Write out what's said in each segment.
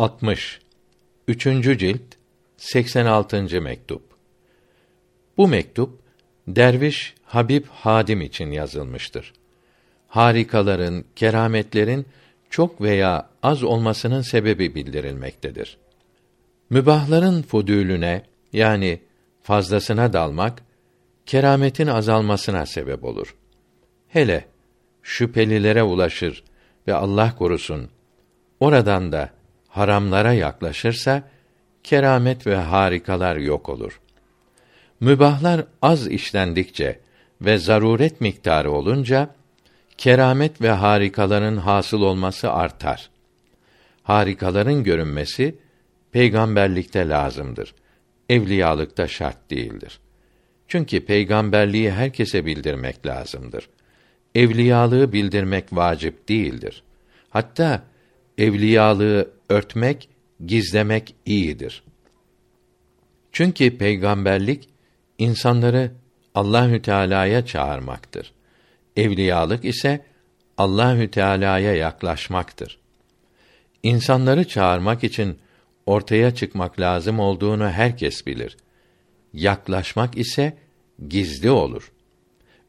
60 3. cilt 86. mektup. Bu mektup derviş Habib Hadim için yazılmıştır. Harikaların, kerametlerin çok veya az olmasının sebebi bildirilmektedir. Mübahların fudülüne yani fazlasına dalmak kerametin azalmasına sebep olur. Hele şüphelilere ulaşır ve Allah korusun oradan da haramlara yaklaşırsa keramet ve harikalar yok olur. Mübahlar az işlendikçe ve zaruret miktarı olunca keramet ve harikaların hasıl olması artar. Harikaların görünmesi peygamberlikte lazımdır. Evliyalıkta şart değildir. Çünkü peygamberliği herkese bildirmek lazımdır. Evliyalığı bildirmek vacip değildir. Hatta evliyalığı örtmek, gizlemek iyidir. Çünkü peygamberlik insanları Allahü Teala'ya çağırmaktır. Evliyalık ise Allahü Teala'ya yaklaşmaktır. İnsanları çağırmak için ortaya çıkmak lazım olduğunu herkes bilir. Yaklaşmak ise gizli olur.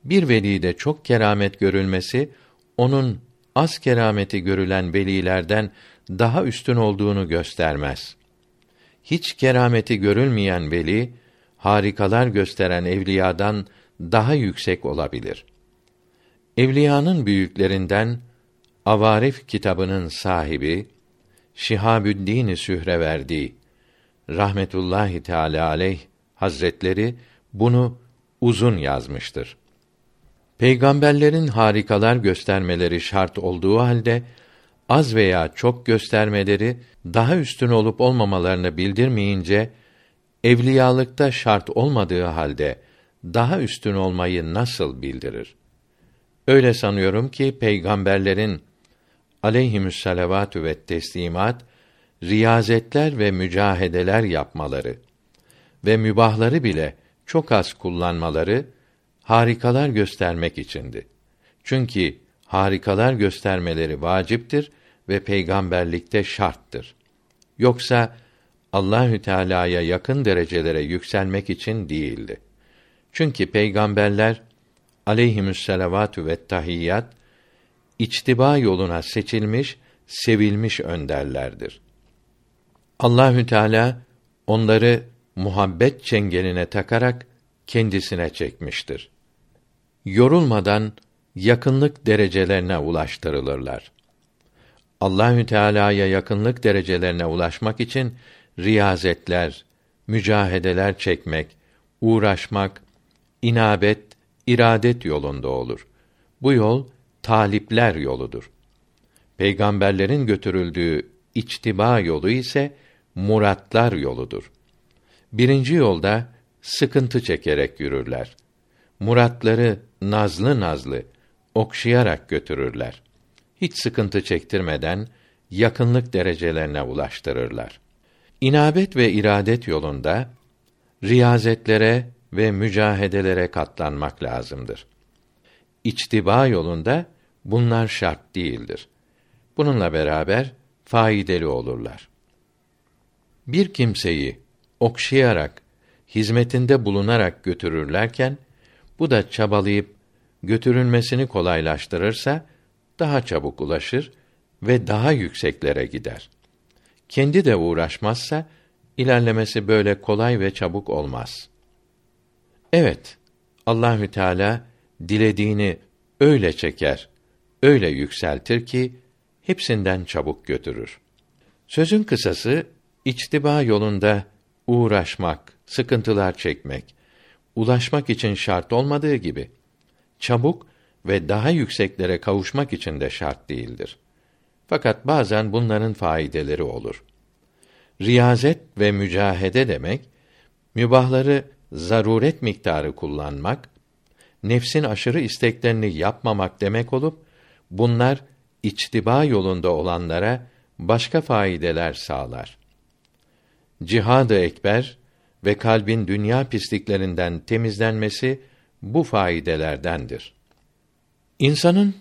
Bir velide çok keramet görülmesi onun az kerameti görülen velilerden daha üstün olduğunu göstermez. Hiç kerameti görülmeyen veli harikalar gösteren evliyadan daha yüksek olabilir. Evliyanın büyüklerinden Avarif kitabının sahibi Şihabüddin Sühreverdi rahmetullahi teala aleyh hazretleri bunu uzun yazmıştır. Peygamberlerin harikalar göstermeleri şart olduğu halde az veya çok göstermeleri daha üstün olup olmamalarını bildirmeyince evliyalıkta şart olmadığı halde daha üstün olmayı nasıl bildirir? Öyle sanıyorum ki peygamberlerin aleyhimüsselavatü ve teslimat riyazetler ve mücahedeler yapmaları ve mübahları bile çok az kullanmaları harikalar göstermek içindi. Çünkü harikalar göstermeleri vaciptir ve peygamberlikte şarttır. Yoksa Allahü Teala'ya yakın derecelere yükselmek için değildi. Çünkü peygamberler aleyhimüsselavatü ve tahiyyat içtiba yoluna seçilmiş, sevilmiş önderlerdir. Allahü Teala onları muhabbet çengeline takarak kendisine çekmiştir. Yorulmadan yakınlık derecelerine ulaştırılırlar. Allahü Teala'ya yakınlık derecelerine ulaşmak için riyazetler, mücahedeler çekmek, uğraşmak, inabet, iradet yolunda olur. Bu yol talipler yoludur. Peygamberlerin götürüldüğü içtiba yolu ise muratlar yoludur. Birinci yolda sıkıntı çekerek yürürler. Muratları nazlı nazlı okşayarak götürürler. Hiç sıkıntı çektirmeden yakınlık derecelerine ulaştırırlar. İnabet ve iradet yolunda riyazetlere ve mücahedelere katlanmak lazımdır. İçtiba yolunda bunlar şart değildir. Bununla beraber faydalı olurlar. Bir kimseyi okşayarak, hizmetinde bulunarak götürürlerken bu da çabalayıp götürülmesini kolaylaştırırsa daha çabuk ulaşır ve daha yükseklere gider. Kendi de uğraşmazsa ilerlemesi böyle kolay ve çabuk olmaz. Evet, Allahü Teala dilediğini öyle çeker, öyle yükseltir ki hepsinden çabuk götürür. Sözün kısası içtiba yolunda uğraşmak, sıkıntılar çekmek, ulaşmak için şart olmadığı gibi çabuk ve daha yükseklere kavuşmak için de şart değildir. Fakat bazen bunların faydeleri olur. Riyazet ve mücahede demek mübahları zaruret miktarı kullanmak, nefsin aşırı isteklerini yapmamak demek olup bunlar içtiba yolunda olanlara başka faydeler sağlar. Cihad-ı ekber ve kalbin dünya pisliklerinden temizlenmesi bu faydelerdendir. İnsanın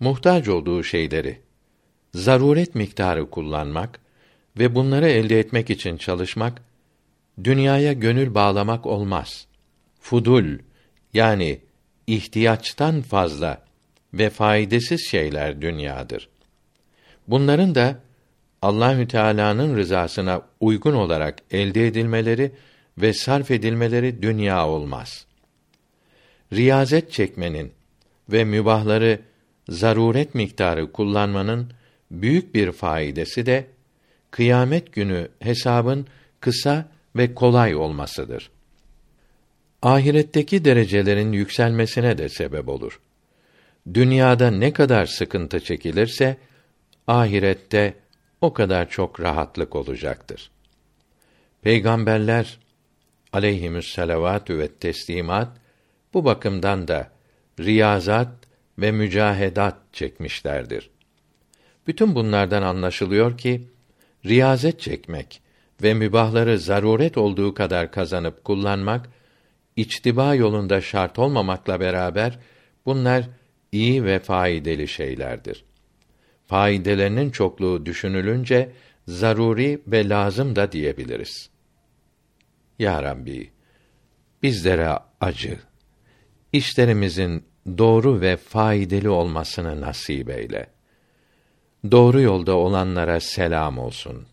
muhtaç olduğu şeyleri zaruret miktarı kullanmak ve bunları elde etmek için çalışmak dünyaya gönül bağlamak olmaz. Fudul yani ihtiyaçtan fazla ve faydasız şeyler dünyadır. Bunların da Allahü Teala'nın rızasına uygun olarak elde edilmeleri ve sarf edilmeleri dünya olmaz. Riyazet çekmenin ve mübahları zaruret miktarı kullanmanın büyük bir faydası de kıyamet günü hesabın kısa ve kolay olmasıdır. Ahiretteki derecelerin yükselmesine de sebep olur. Dünyada ne kadar sıkıntı çekilirse ahirette o kadar çok rahatlık olacaktır. Peygamberler aleyhimüs ve teslimat bu bakımdan da riyazat ve mücahedat çekmişlerdir. Bütün bunlardan anlaşılıyor ki riyazet çekmek ve mübahları zaruret olduğu kadar kazanıp kullanmak içtiba yolunda şart olmamakla beraber bunlar iyi ve faydalı şeylerdir. Faydelerinin çokluğu düşünülünce zaruri ve lazım da diyebiliriz. Ya Rabbi, bizlere acı, işlerimizin doğru ve faydalı olmasını nasip eyle. Doğru yolda olanlara selam olsun.